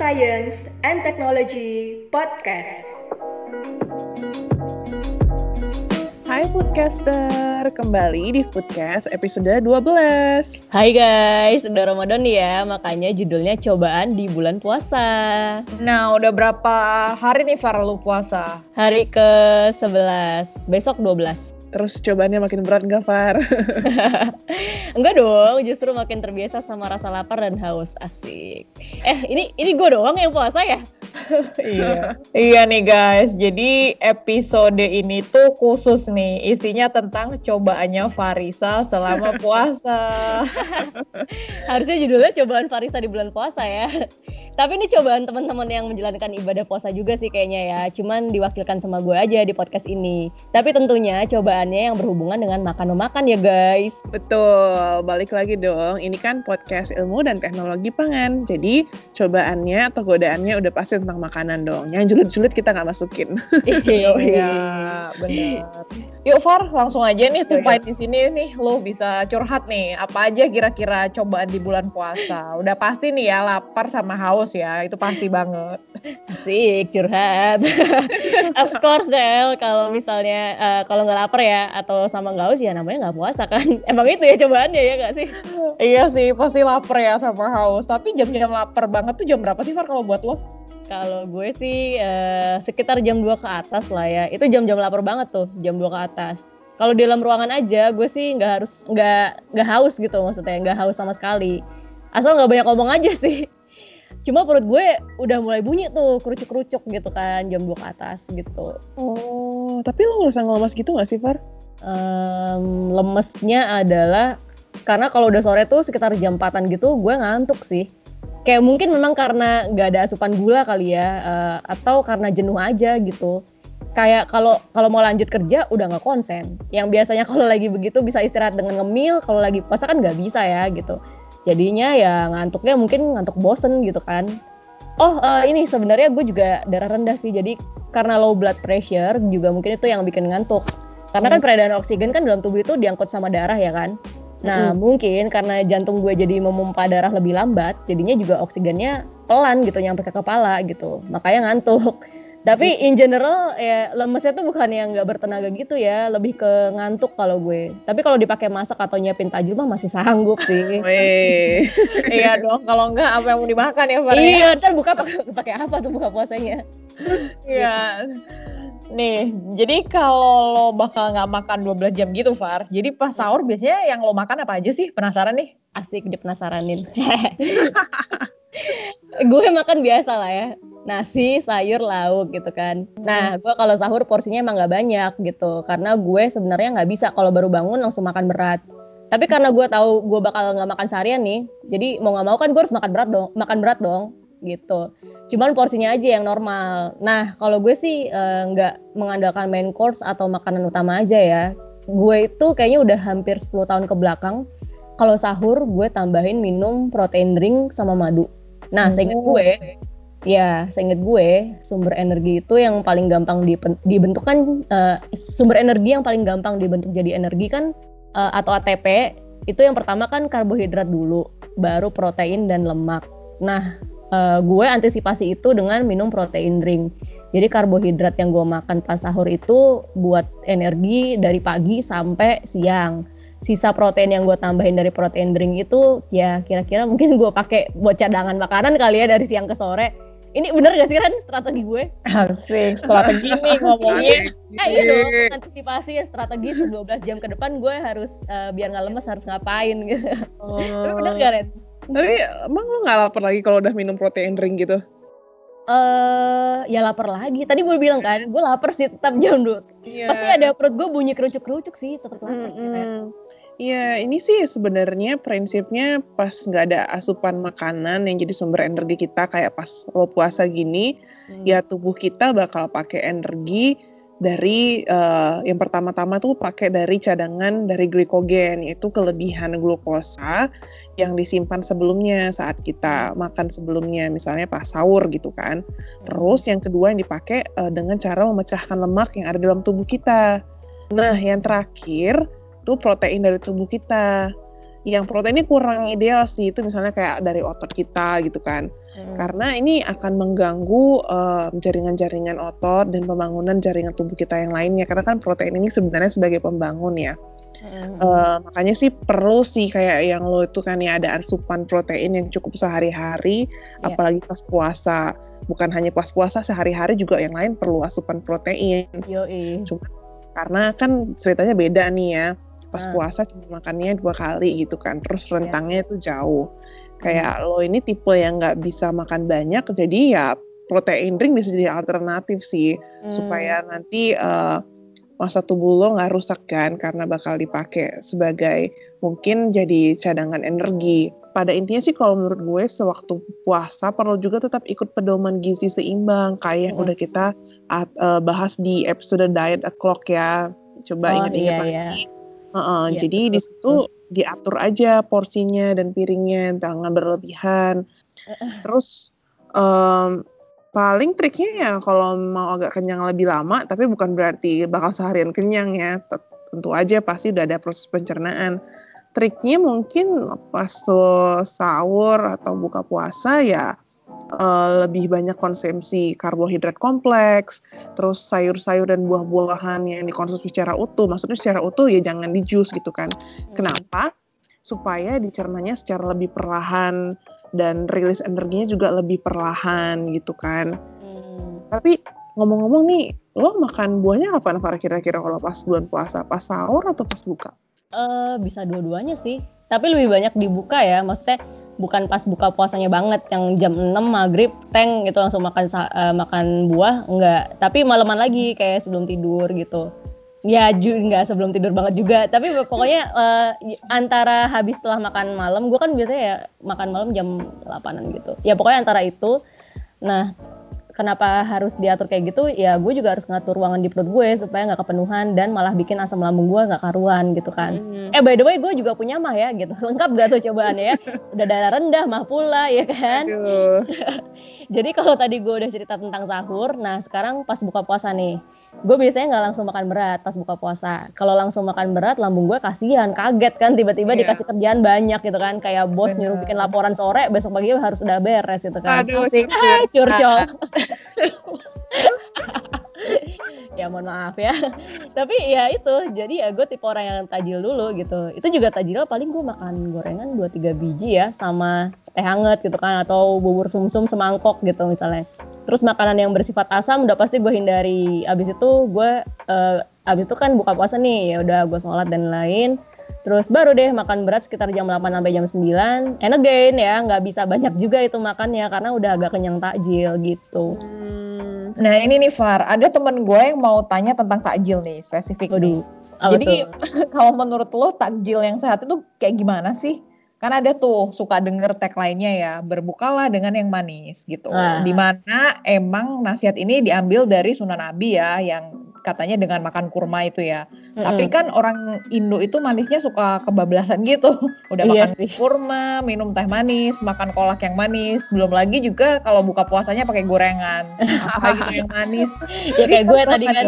Science and Technology Podcast. Hai Foodcaster, kembali di Foodcast episode 12. Hai guys, udah Ramadan ya, makanya judulnya cobaan di bulan puasa. Nah, udah berapa hari nih Far lu puasa? Hari ke-11, besok 12. Terus cobaannya makin berat gak, Far? Enggak dong, justru makin terbiasa sama rasa lapar dan haus. Asik. Eh, ini ini gue doang yang puasa ya? iya. iya nih guys, jadi episode ini tuh khusus nih, isinya tentang cobaannya Farisa selama puasa. Harusnya judulnya cobaan Farisa di bulan puasa ya. Tapi ini cobaan teman-teman yang menjalankan ibadah puasa juga sih kayaknya ya. Cuman diwakilkan sama gue aja di podcast ini. Tapi tentunya cobaannya yang berhubungan dengan makan-makan ya guys. Betul, balik lagi dong. Ini kan podcast ilmu dan teknologi pangan. Jadi cobaannya atau godaannya udah pasti tentang makanan dong. Yang julid-julid kita nggak masukin. Iya, benar. Yuk Far, langsung aja nih tumpahin di sini nih. Lo bisa curhat nih. Apa aja kira-kira cobaan di bulan puasa? Udah pasti nih ya lapar sama haus ya, itu pasti banget. Asik, curhat. of course Del, kalau misalnya uh, kalau nggak lapar ya atau sama nggak haus ya namanya nggak puasa kan. Emang itu ya cobaannya ya nggak sih? iya sih, pasti lapar ya sama haus. Tapi jam-jam lapar banget tuh jam berapa sih Far kalau buat lo? Kalau gue sih uh, sekitar jam 2 ke atas lah ya. Itu jam-jam lapar banget tuh, jam 2 ke atas. Kalau di dalam ruangan aja, gue sih nggak harus nggak nggak haus gitu maksudnya, nggak haus sama sekali. Asal nggak banyak ngomong aja sih cuma perut gue udah mulai bunyi tuh kerucuk-kerucuk gitu kan jam 2 ke atas gitu. Oh tapi lo ngerasa ngelemas gitu gak sih Far? Um, lemesnya adalah karena kalau udah sore tuh sekitar jam 4 gitu gue ngantuk sih. Kayak mungkin memang karena gak ada asupan gula kali ya uh, atau karena jenuh aja gitu. Kayak kalau kalau mau lanjut kerja udah nggak konsen. Yang biasanya kalau lagi begitu bisa istirahat dengan ngemil kalau lagi puasa kan nggak bisa ya gitu jadinya ya ngantuknya mungkin ngantuk bosen gitu kan. Oh uh, ini sebenarnya gue juga darah rendah sih. Jadi karena low blood pressure juga mungkin itu yang bikin ngantuk. Karena kan hmm. peredaran oksigen kan dalam tubuh itu diangkut sama darah ya kan. Nah hmm. mungkin karena jantung gue jadi memompa darah lebih lambat jadinya juga oksigennya pelan gitu nyampe ke kepala gitu. Makanya ngantuk tapi in general ya lemesnya tuh bukan yang nggak bertenaga gitu ya, lebih ke ngantuk kalau gue. Tapi kalau dipakai masak atau nyiapin tajil mah masih sanggup sih. iya dong, kalau enggak apa yang mau dimakan ya Pak? Iya, ntar buka pakai apa tuh buka puasanya? Iya. Nih, jadi kalau lo bakal nggak makan 12 jam gitu, Far. Jadi pas sahur biasanya yang lo makan apa aja sih? Penasaran nih? Asik dipenasaranin. gue makan biasa lah ya nasi sayur lauk gitu kan. Nah gue kalau sahur porsinya emang nggak banyak gitu karena gue sebenarnya nggak bisa. Kalau baru bangun langsung makan berat. Tapi karena gue tahu gue bakal nggak makan seharian nih jadi mau nggak mau kan gue harus makan berat dong makan berat dong gitu. Cuman porsinya aja yang normal. Nah kalau gue sih eh, nggak uh, mengandalkan main course atau makanan utama aja ya. Gue itu kayaknya udah hampir 10 tahun ke belakang kalau sahur gue tambahin minum protein drink sama madu. Nah, hmm. seingat gue, ya seingat gue sumber energi itu yang paling gampang dibentuk kan uh, sumber energi yang paling gampang dibentuk jadi energi kan uh, atau ATP itu yang pertama kan karbohidrat dulu, baru protein dan lemak. Nah, uh, gue antisipasi itu dengan minum protein drink. Jadi karbohidrat yang gue makan pas sahur itu buat energi dari pagi sampai siang sisa protein yang gue tambahin dari protein drink itu ya kira-kira mungkin gue pakai buat cadangan makanan kali ya dari siang ke sore ini bener gak sih kan strategi gue? Asik, strategi nih ngomongin. Eh iya dong, antisipasi ya strategi 12 jam ke depan gue harus uh, biar gak lemes harus ngapain gitu. Oh. Tapi bener gak Ren? Tapi emang lo gak lapar lagi kalau udah minum protein drink gitu? Eh uh, ya lapar lagi. Tadi gue bilang kan, gue lapar sih tetap jam dulu. Yeah. Pasti ada perut gue bunyi kerucuk-kerucuk sih, tetap lapar mm -hmm. sih. Ren. Iya, ini sih sebenarnya prinsipnya pas nggak ada asupan makanan yang jadi sumber energi kita kayak pas lo puasa gini, hmm. ya tubuh kita bakal pakai energi dari uh, yang pertama-tama tuh pakai dari cadangan dari glikogen yaitu kelebihan glukosa yang disimpan sebelumnya saat kita makan sebelumnya misalnya pas sahur gitu kan. Terus yang kedua yang dipakai uh, dengan cara memecahkan lemak yang ada dalam tubuh kita. Nah, yang terakhir itu protein dari tubuh kita. yang proteinnya kurang ideal sih itu misalnya kayak dari otot kita gitu kan. Hmm. Karena ini akan mengganggu jaringan-jaringan otot dan pembangunan jaringan tubuh kita yang lainnya. Karena kan protein ini sebenarnya sebagai pembangun ya. Hmm. Eh, makanya sih perlu sih kayak yang lo itu kan ya ada asupan protein yang cukup sehari-hari, Iya. apalagi pas puasa. Bukan hanya pas puasa, sehari-hari juga yang lain perlu asupan protein. Yoi. Karena kan ceritanya beda nih ya. Pas Ah. puasa cuma makannya dua kali gitu kan, terus Iya. rentangnya itu jauh. Hmm. Kayak lo ini tipe yang nggak bisa makan banyak, jadi ya protein drink bisa jadi alternatif sih Hmm. supaya nanti eh, masa tubuh lo nggak rusak kan karena bakal dipakai sebagai mungkin jadi cadangan energi. Pada intinya sih kalau menurut gue sewaktu puasa perlu juga tetap ikut pedoman gizi seimbang kayak yang Mm. udah kita at- eh, bahas di episode diet o'clock ya. Coba Oh, inget-inget iya, lagi. iya. Heeh, Iya, jadi betul, di situ diatur aja porsinya dan piringnya, jangan berlebihan. Terus em, paling triknya ya kalau mau agak kenyang lebih lama, tapi bukan berarti bakal seharian kenyang ya. Tentu aja pasti udah ada proses pencernaan. Triknya mungkin pas lo sahur atau buka puasa ya eh, lebih banyak konsumsi karbohidrat kompleks, terus sayur-sayur dan buah-buahan yang dikonsumsi secara utuh. Maksudnya secara utuh ya jangan di jus gitu kan. Kenapa? Supaya dicernanya secara lebih perlahan dan rilis energinya juga lebih perlahan gitu kan. Hmm. Tapi ngomong-ngomong nih, lo makan buahnya kapan Farah kira-kira kalau pas bulan puasa? Pas sahur atau pas buka? Eh, bisa dua-duanya sih. Tapi lebih banyak dibuka ya. Maksudnya bukan pas buka puasanya banget yang jam 6 maghrib teng gitu langsung makan eh, makan buah enggak. Tapi malaman lagi kayak sebelum tidur gitu. Ya juga sebelum tidur banget juga. Tapi pokoknya y- antara habis setelah makan malam, gue kan biasanya ya makan malam jam 8-an gitu. Ya pokoknya antara itu. Nah, kenapa harus diatur kayak gitu ya gue juga harus ngatur ruangan di perut gue supaya nggak kepenuhan dan malah bikin asam lambung gue nggak karuan gitu kan. Eh by the way gue juga punya mah ya gitu. Lengkap gak tuh cobaannya ya? Udah darah rendah mah pula ya kan? Aduh. jadi kalau tadi gue udah cerita tentang sahur nah sekarang pas buka puasa nih gue biasanya nggak langsung makan berat pas buka puasa kalau langsung makan berat lambung gue kasihan kaget kan tiba-tiba Iya. dikasih kerjaan banyak gitu kan kayak bos Bener. nyuruh bikin laporan sore besok pagi harus udah beres gitu kan Aduh, Asik. Curcol. ya mohon maaf ya. Tapi ya itu, jadi ya gue tipe orang yang tajil dulu gitu. Itu juga tajil paling gue makan gorengan 2-3 biji ya sama teh hangat gitu kan atau bubur sumsum semangkok gitu misalnya. Terus makanan yang bersifat asam udah pasti gue hindari. Abis itu gue eh, abis itu kan buka puasa nih, ya udah gue sholat dan lain. Terus baru deh makan berat sekitar jam 8 sampai jam 9. And again ya, nggak bisa banyak juga itu makannya karena udah agak kenyang takjil gitu. Hmm, Nah ini nih Far, ada temen gue yang mau tanya tentang takjil nih spesifik. nih. Apa Jadi kalau menurut lo takjil yang sehat itu kayak gimana sih? Kan ada tuh suka denger tagline-nya ya, berbukalah dengan yang manis gitu. Ah. Di mana emang nasihat ini diambil dari Sunan Nabi ya, yang katanya dengan makan kurma itu ya. Tapi Mm-mm. kan orang Indo itu manisnya suka kebablasan gitu. Udah Iya makan sih. kurma, minum teh manis, makan kolak yang manis. Belum lagi juga kalau buka puasanya pakai gorengan. Apa gitu yang manis. ya kayak gue tadi kan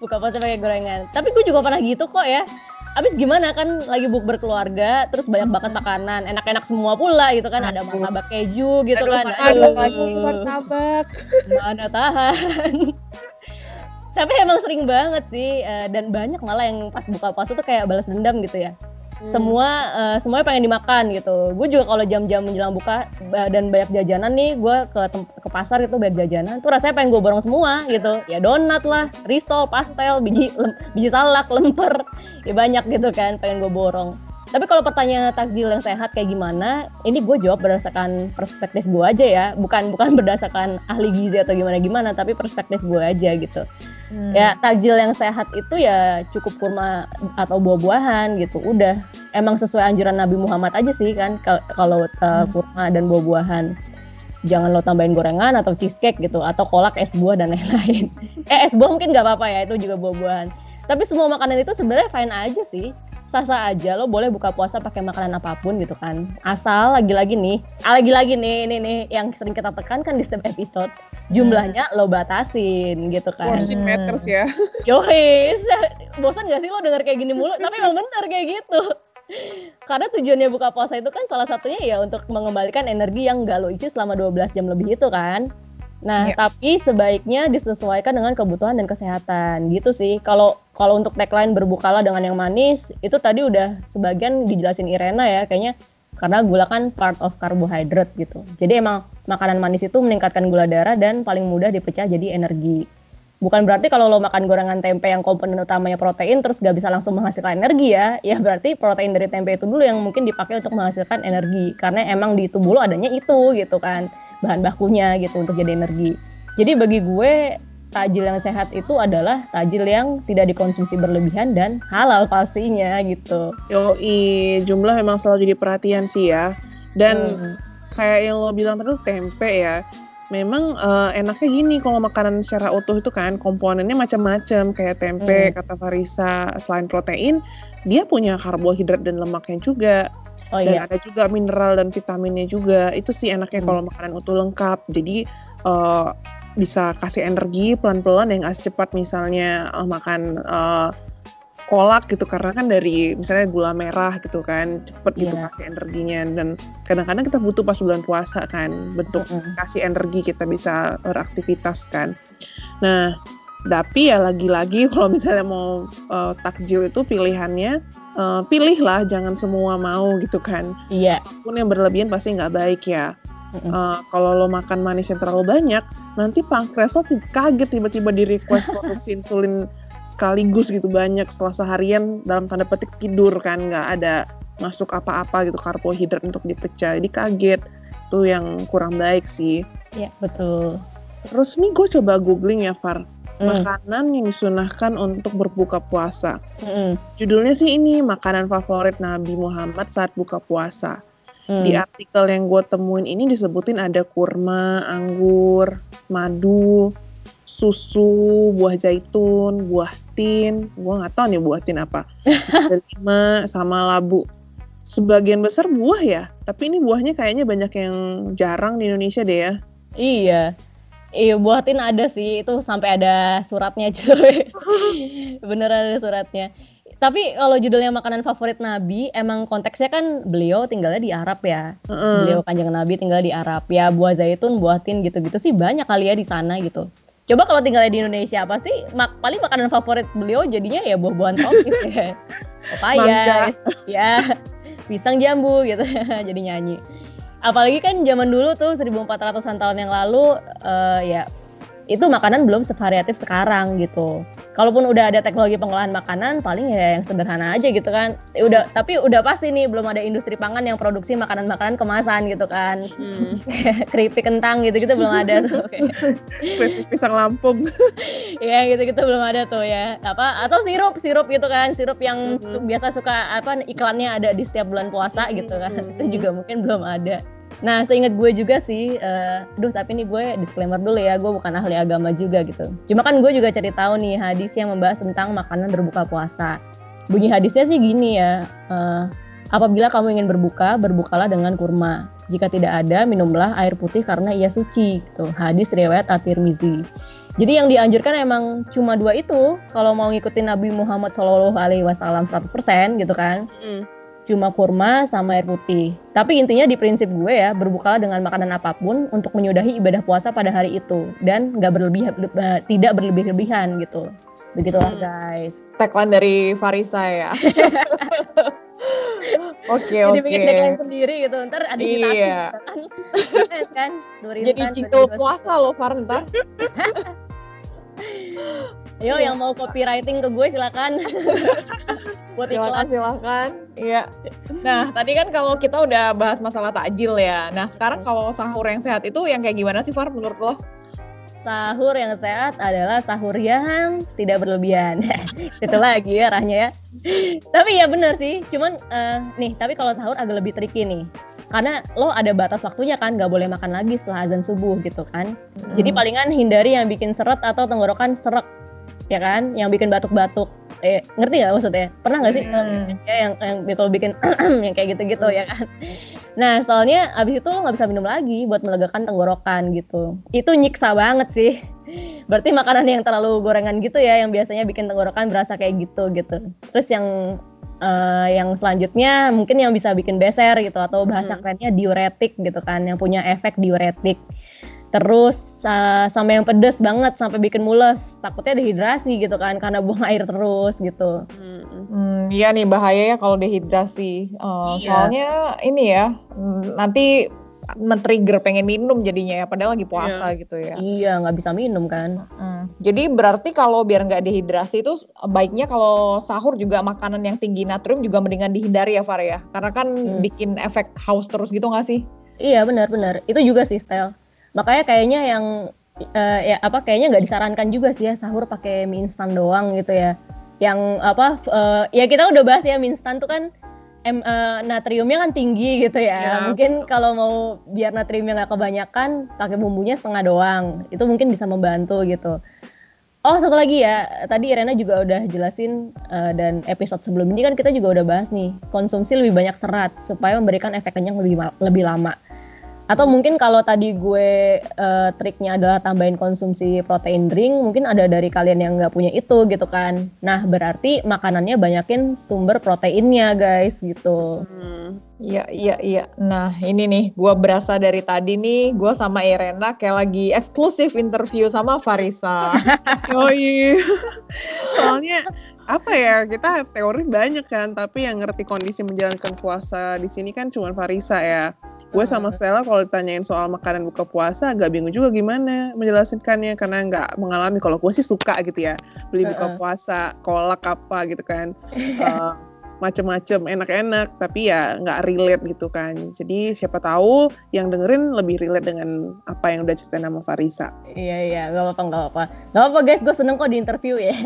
buka puasa pakai gorengan. Tapi gue juga pernah gitu kok ya. Abis gimana kan lagi buk berkeluarga, terus banyak banget makanan, enak-enak semua pula gitu kan, ada Aduh. martabak keju gitu Aduh, kan. aduh, lagi martabak. mana tahan. Tapi emang sering banget sih eh, dan banyak malah yang pas buka puasa tuh kayak balas dendam gitu ya. Semua eh, semuanya pengen dimakan gitu. Gue juga kalau jam-jam menjelang buka dan banyak jajanan nih, gue ke ke pasar itu banyak jajanan. Tuh rasanya pengen gue borong semua gitu. Ya donat lah, risol, pastel, biji lem- biji salak, lemper, ya banyak gitu kan pengen gue borong. Tapi kalau pertanyaan takjil yang sehat kayak gimana, ini gue jawab berdasarkan perspektif gue aja ya, bukan bukan berdasarkan ahli gizi atau gimana gimana, tapi perspektif gue aja gitu. Hmm. Ya takjil yang sehat itu ya cukup kurma atau buah-buahan gitu. Udah emang sesuai anjuran Nabi Muhammad aja sih kan kal- kalau uh, kurma dan buah-buahan. Jangan lo tambahin gorengan atau cheesecake gitu atau kolak es buah dan lain-lain. eh es buah mungkin nggak apa-apa ya itu juga buah-buahan. Tapi semua makanan itu sebenarnya fine aja sih. Sah-sah aja lo boleh buka puasa pakai makanan apa pun gitu kan. Asal lagi-lagi nih, ah, lagi-lagi nih ini nih yang sering kita tekankan di setiap episode, jumlahnya lo batasin gitu kan. porsi Hmm. matters ya. Yoi, bosan gak sih lo denger kayak gini mulu? Tapi emang bener kayak gitu. Karena tujuannya buka puasa itu kan salah satunya ya untuk mengembalikan energi yang gak lo isi selama 12 jam lebih itu kan. Nah, Iya. tapi sebaiknya disesuaikan dengan kebutuhan dan kesehatan gitu sih. Kalau kalau untuk tagline berbukalah dengan yang manis, itu tadi udah sebagian dijelasin Irena ya, kayaknya karena gula kan part of carbohydrate gitu. Jadi emang makanan manis itu meningkatkan gula darah dan paling mudah dipecah jadi energi. Bukan berarti kalau lo makan gorengan tempe yang komponen utamanya protein terus gak bisa langsung menghasilkan energi ya. Ya berarti protein dari tempe itu dulu yang mungkin dipakai untuk menghasilkan energi. Karena emang di tubuh lo adanya itu gitu kan. Bahan bakunya gitu untuk jadi energi. Jadi bagi gue tajil yang sehat itu adalah tajil yang tidak dikonsumsi berlebihan dan halal pastinya gitu. Yoi, jumlah memang selalu jadi perhatian sih ya. Dan Hmm. kayak yang lo bilang tadi tempe ya. Memang eh, enaknya gini kalau makanan secara utuh itu kan komponennya macam-macam kayak tempe Hmm. kata Farisa selain protein dia punya karbohidrat dan lemaknya juga oh dan iya, ada juga mineral dan vitaminnya juga itu sih enaknya Hmm. kalau makanan utuh lengkap jadi eh, bisa kasih energi pelan-pelan yang nggak secepat misalnya eh, makan eh, kolak gitu karena kan dari misalnya gula merah gitu kan cepet gitu Iya. kasih energinya dan kadang-kadang kita butuh pas bulan puasa kan bentuk Mm-mm. kasih energi kita bisa beraktivitas kan nah tapi ya lagi-lagi kalau misalnya mau eh, takjil itu pilihannya eh, pilihlah jangan semua mau gitu kan iya. pun yang berlebihan pasti nggak baik ya. Eh, kalau lo makan manis yang terlalu banyak, nanti pankreas lo kaget tiba-tiba di request produksi insulin sekaligus gitu banyak setelah seharian dalam tanda petik tidur kan nggak ada masuk apa-apa gitu karbohidrat untuk dipecah, jadi kaget tuh yang kurang baik sih. Iya, betul. Terus nih gue coba googling ya Far. Makanan yang disunahkan untuk berbuka puasa. Mm-mm. Judulnya sih ini makanan favorit Nabi Muhammad saat buka puasa. Mm. Di artikel yang gue temuin ini disebutin ada kurma, anggur, madu, susu, buah zaitun, buah tin. Gue nggak tahu nih buah tin apa. Delima sama labu. Sebagian besar buah ya, tapi ini buahnya kayaknya banyak yang jarang di Indonesia deh ya. Iya. Iya, buatin ada sih. Itu sampai ada suratnya, cuy. Beneran ada suratnya. Tapi kalau judulnya makanan favorit Nabi, emang konteksnya kan beliau tinggalnya di Arab ya. Heeh. Beliau kanjeng Nabi tinggal di Arab. Ya buah zaitun, buah tin gitu-gitu sih banyak kali ya di sana gitu. Coba kalau tinggalnya di Indonesia, pasti mak paling makanan favorit beliau jadinya ya buah-buahan tropis ya. Papaya, ya, pisang jambu gitu. Jadi nyanyi. Apalagi kan zaman dulu tuh 1400-an tahun yang lalu eh, ya itu makanan belum sevariatif sekarang gitu. Kalaupun udah ada teknologi pengolahan makanan, paling ya yang sederhana aja gitu kan. Ya udah, tapi udah pasti nih belum ada industri pangan yang produksi makanan-makanan kemasan gitu kan. Hmm. Keripik kentang gitu-gitu belum ada tuh. Keripik pisang Lampung. ya gitu-gitu belum ada tuh ya. Apa atau sirup, sirup gitu kan. Sirup yang su- biasa suka apa iklannya ada di setiap bulan puasa gitu kan. Mhm. Itu juga mungkin belum ada. Nah, seingat gue juga sih, eh duh tapi ini gue disclaimer dulu ya, gue bukan ahli agama juga gitu. Cuma kan gue juga cari tahu nih hadis yang membahas tentang makanan berbuka puasa. Bunyi hadisnya sih gini ya, eh, apabila kamu ingin berbuka, berbukalah dengan kurma. Jika tidak ada, minumlah air putih karena ia suci. Gitu. Hadis riwayat At-Tirmizi. Jadi yang dianjurkan emang cuma dua itu. Kalau mau ngikutin Nabi Muhammad Wasallam 100% gitu kan Hmm. Cuma kurma sama air putih. Tapi intinya di prinsip gue ya, berbukalah dengan makanan apa pun untuk menyudahi ibadah puasa pada hari itu dan nggak berlebih eh, tidak berlebih-lebihan gitu. Begitulah Hmm. guys. Tagline dari Farisa ya. Oke Jadi oke. bikin tagline sendiri gitu. Ntar ada citasi Iya. kan. kan? Jadi jingle 2021. puasa loh Far ntar. Yo yang mau copywriting ke gue silakan. Buat Silakan iklan. silakan. Iya. Nah tadi kan kalau kita udah bahas masalah takjil ya. Nah sekarang kalau sahur yang sehat itu yang kayak gimana sih Far menurut lo? Sahur yang sehat adalah sahur yang tidak berlebihan. Itu lagi ya arahnya ya. Tapi ya bener sih, cuman eh, nih, tapi kalau sahur agak lebih tricky nih. Karena lo ada batas waktunya kan, nggak boleh makan lagi setelah azan subuh gitu kan. Jadi Hmm. palingan hindari yang bikin seret atau tenggorokan serak, ya kan? Yang bikin batuk-batuk. Eh, ngerti nggak maksudnya? Pernah nggak sih Hmm. ya yang yang kalau bikin yang kayak gitu-gitu ya kan? Nah soalnya abis itu nggak bisa minum lagi buat melegakan tenggorokan gitu. Itu nyiksa banget sih. Berarti makanan yang terlalu gorengan gitu ya, yang biasanya bikin tenggorokan berasa kayak gitu gitu. Terus yang eh, yang selanjutnya mungkin yang bisa bikin beser gitu atau bahasa Hmm. kerennya diuretik gitu kan yang punya efek diuretik. Terus eh, sama yang pedes banget sampai bikin mules, takutnya dehidrasi gitu kan karena buang air terus gitu. Mm-mm. Hmm, iya nih bahaya ya kalau dehidrasi. Eh, Iya. Soalnya ini ya mm, nanti men-trigger pengen minum jadinya ya, padahal lagi puasa gitu ya. Iya nggak bisa minum kan? Hmm. Jadi berarti kalau biar nggak dehidrasi itu baiknya kalau sahur juga makanan yang tinggi natrium juga mendingan dihindari ya Far ya, karena kan Hmm. bikin efek haus terus gitu nggak sih? Iya benar-benar itu juga sih style. Makanya kayaknya yang eh, ya apa kayaknya nggak disarankan juga sih ya sahur pakai mie instan doang gitu ya. Yang apa eh, ya kita udah bahas ya mie instan tuh kan em, eh, natriumnya kan tinggi gitu ya. Ya. Mungkin kalau mau biar natriumnya nggak kebanyakan pakai bumbunya setengah doang. Itu mungkin bisa membantu gitu. Oh satu lagi ya, tadi Irena juga udah jelasin eh, dan episode sebelum ini kan kita juga udah bahas nih konsumsi lebih banyak serat supaya memberikan efek kenyang lebih lebih lama. Atau mungkin kalau tadi gue eh, triknya adalah tambahin konsumsi protein drink, mungkin ada dari kalian yang nggak punya itu gitu kan. Nah berarti makanannya banyakin sumber proteinnya guys gitu. Hmm. Iya iya iya. Nah ini nih, gua berasa dari tadi nih, gua sama Irena kayak lagi eksklusif interview sama Farisa. Oh iya. Soalnya apa ya kita teori banyak kan, tapi yang ngerti kondisi menjalankan puasa di sini kan cuma Farisa ya. Gue sama Stella kalau ditanyain soal makanan buka puasa agak bingung juga gimana menjelaskannya karena nggak mengalami. Kalau gue sih suka gitu ya beli buka puasa, kolak apa gitu kan. Eh, macem-macem enak-enak tapi ya nggak relate gitu kan jadi siapa tahu yang dengerin lebih relate dengan apa yang udah cerita nama Farisa Iya iya, nggak apa-apa nggak apa-apa. Nggak apa guys, gue seneng kok di interview ya.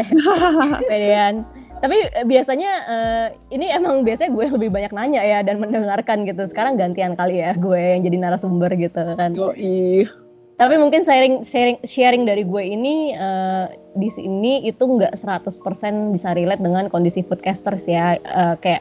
Pedean. Tapi eh, biasanya eh, ini emang biasanya gue lebih banyak nanya ya dan mendengarkan gitu. Sekarang gantian kali ya gue yang jadi narasumber gitu kan. Yoi. Tapi mungkin sharing sharing sharing dari gue ini eh, di sini itu nggak 100% bisa relate dengan kondisi foodcasters ya. Eh, kayak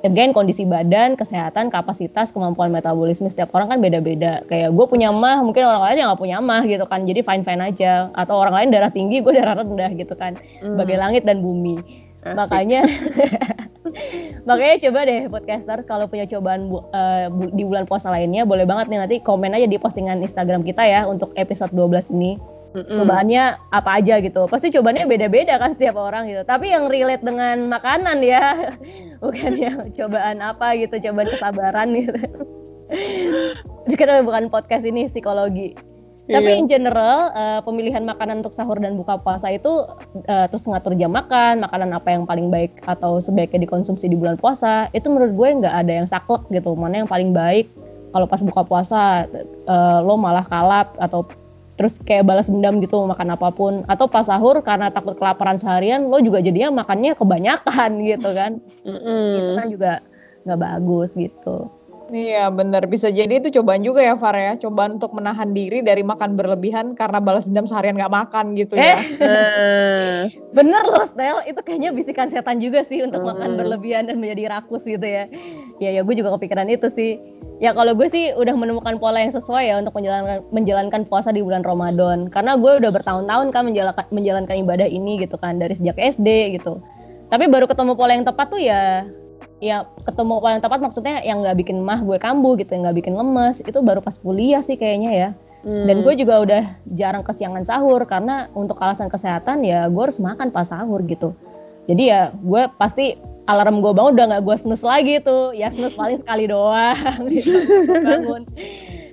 again kondisi badan, kesehatan, kapasitas, kemampuan metabolisme setiap orang kan beda-beda. Kayak gue punya mah, mungkin orang lain yang nggak punya mah gitu kan. Jadi fine fine aja. Atau orang lain darah tinggi, gue darah rendah gitu kan. Hmm, Bagai langit dan bumi. asik. Makanya makanya coba deh podcaster kalau punya cobaan bu- eh, bu- di bulan puasa lainnya boleh banget nih nanti komen aja di postingan Instagram kita ya untuk episode 12 ini. Mm-mm. Cobaannya apa aja gitu. Pasti cobaannya beda-beda kan setiap orang gitu. Tapi yang relate dengan makanan ya. Bukan yang cobaan apa gitu, cobaan kesabaran gitu. Kita bukan podcast ini psikologi. Tapi Iya. in general eh, pemilihan makanan untuk sahur dan buka puasa itu eh, terus ngatur jam makan, makanan apa yang paling baik atau sebaiknya dikonsumsi di bulan puasa, itu menurut gue nggak ada yang saklek gitu. Mana yang paling baik kalau pas buka puasa eh, lo malah kalap atau terus kayak balas dendam gitu makan apa pun atau pas sahur karena takut kelaparan seharian lo juga jadinya makannya kebanyakan gitu kan. Mm-mm. Itu kan juga nggak bagus gitu. Iya bener, bisa jadi itu cobaan juga ya Far ya, cobaan untuk menahan diri dari makan berlebihan karena balas dendam seharian nggak makan gitu ya. Nah, Bener loh Stel, itu kayaknya bisikan setan juga sih untuk makan Hmm. berlebihan dan menjadi rakus gitu ya. Ya ya gue juga kepikiran itu sih. Ya kalau gue sih udah menemukan pola yang sesuai ya untuk menjalankan menjalankan puasa di bulan Ramadan. Karena gue udah bertahun-tahun kan menjalankan menjalankan ibadah ini gitu kan dari sejak SD gitu. Tapi baru ketemu pola yang tepat tuh ya ya ketemu pola yang tepat maksudnya yang nggak bikin mah gue kambuh gitu, yang nggak bikin lemes itu baru pas kuliah sih kayaknya ya. Dan Hmm. gue juga udah jarang kesiangan sahur karena untuk alasan kesehatan ya gue harus makan pas sahur gitu. Jadi ya gue pasti alarm gue bangun udah nggak gue snooze lagi tuh. Ya snooze paling sekali doang gitu. Bangun.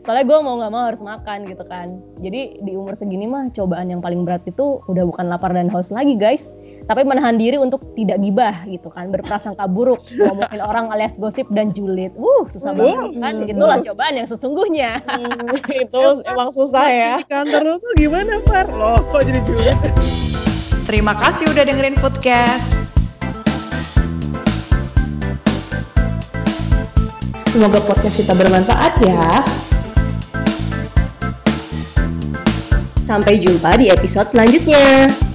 Soalnya gue mau nggak mau harus makan gitu kan. Jadi di umur segini mah cobaan yang paling berat itu udah bukan lapar dan haus lagi guys. Tapi menahan diri untuk tidak gibah gitu kan. Berprasangka buruk. Ngomongin orang alias gosip dan julid. Wuh susah banget kan. Itulah cobaan yang sesungguhnya. itu emang susah ya. Kantor lu tuh gimana, Far? Loh, kok jadi julid? Terima kasih udah dengerin Foodcast. Semoga podcast kita bermanfaat ya. Sampai jumpa di episode selanjutnya.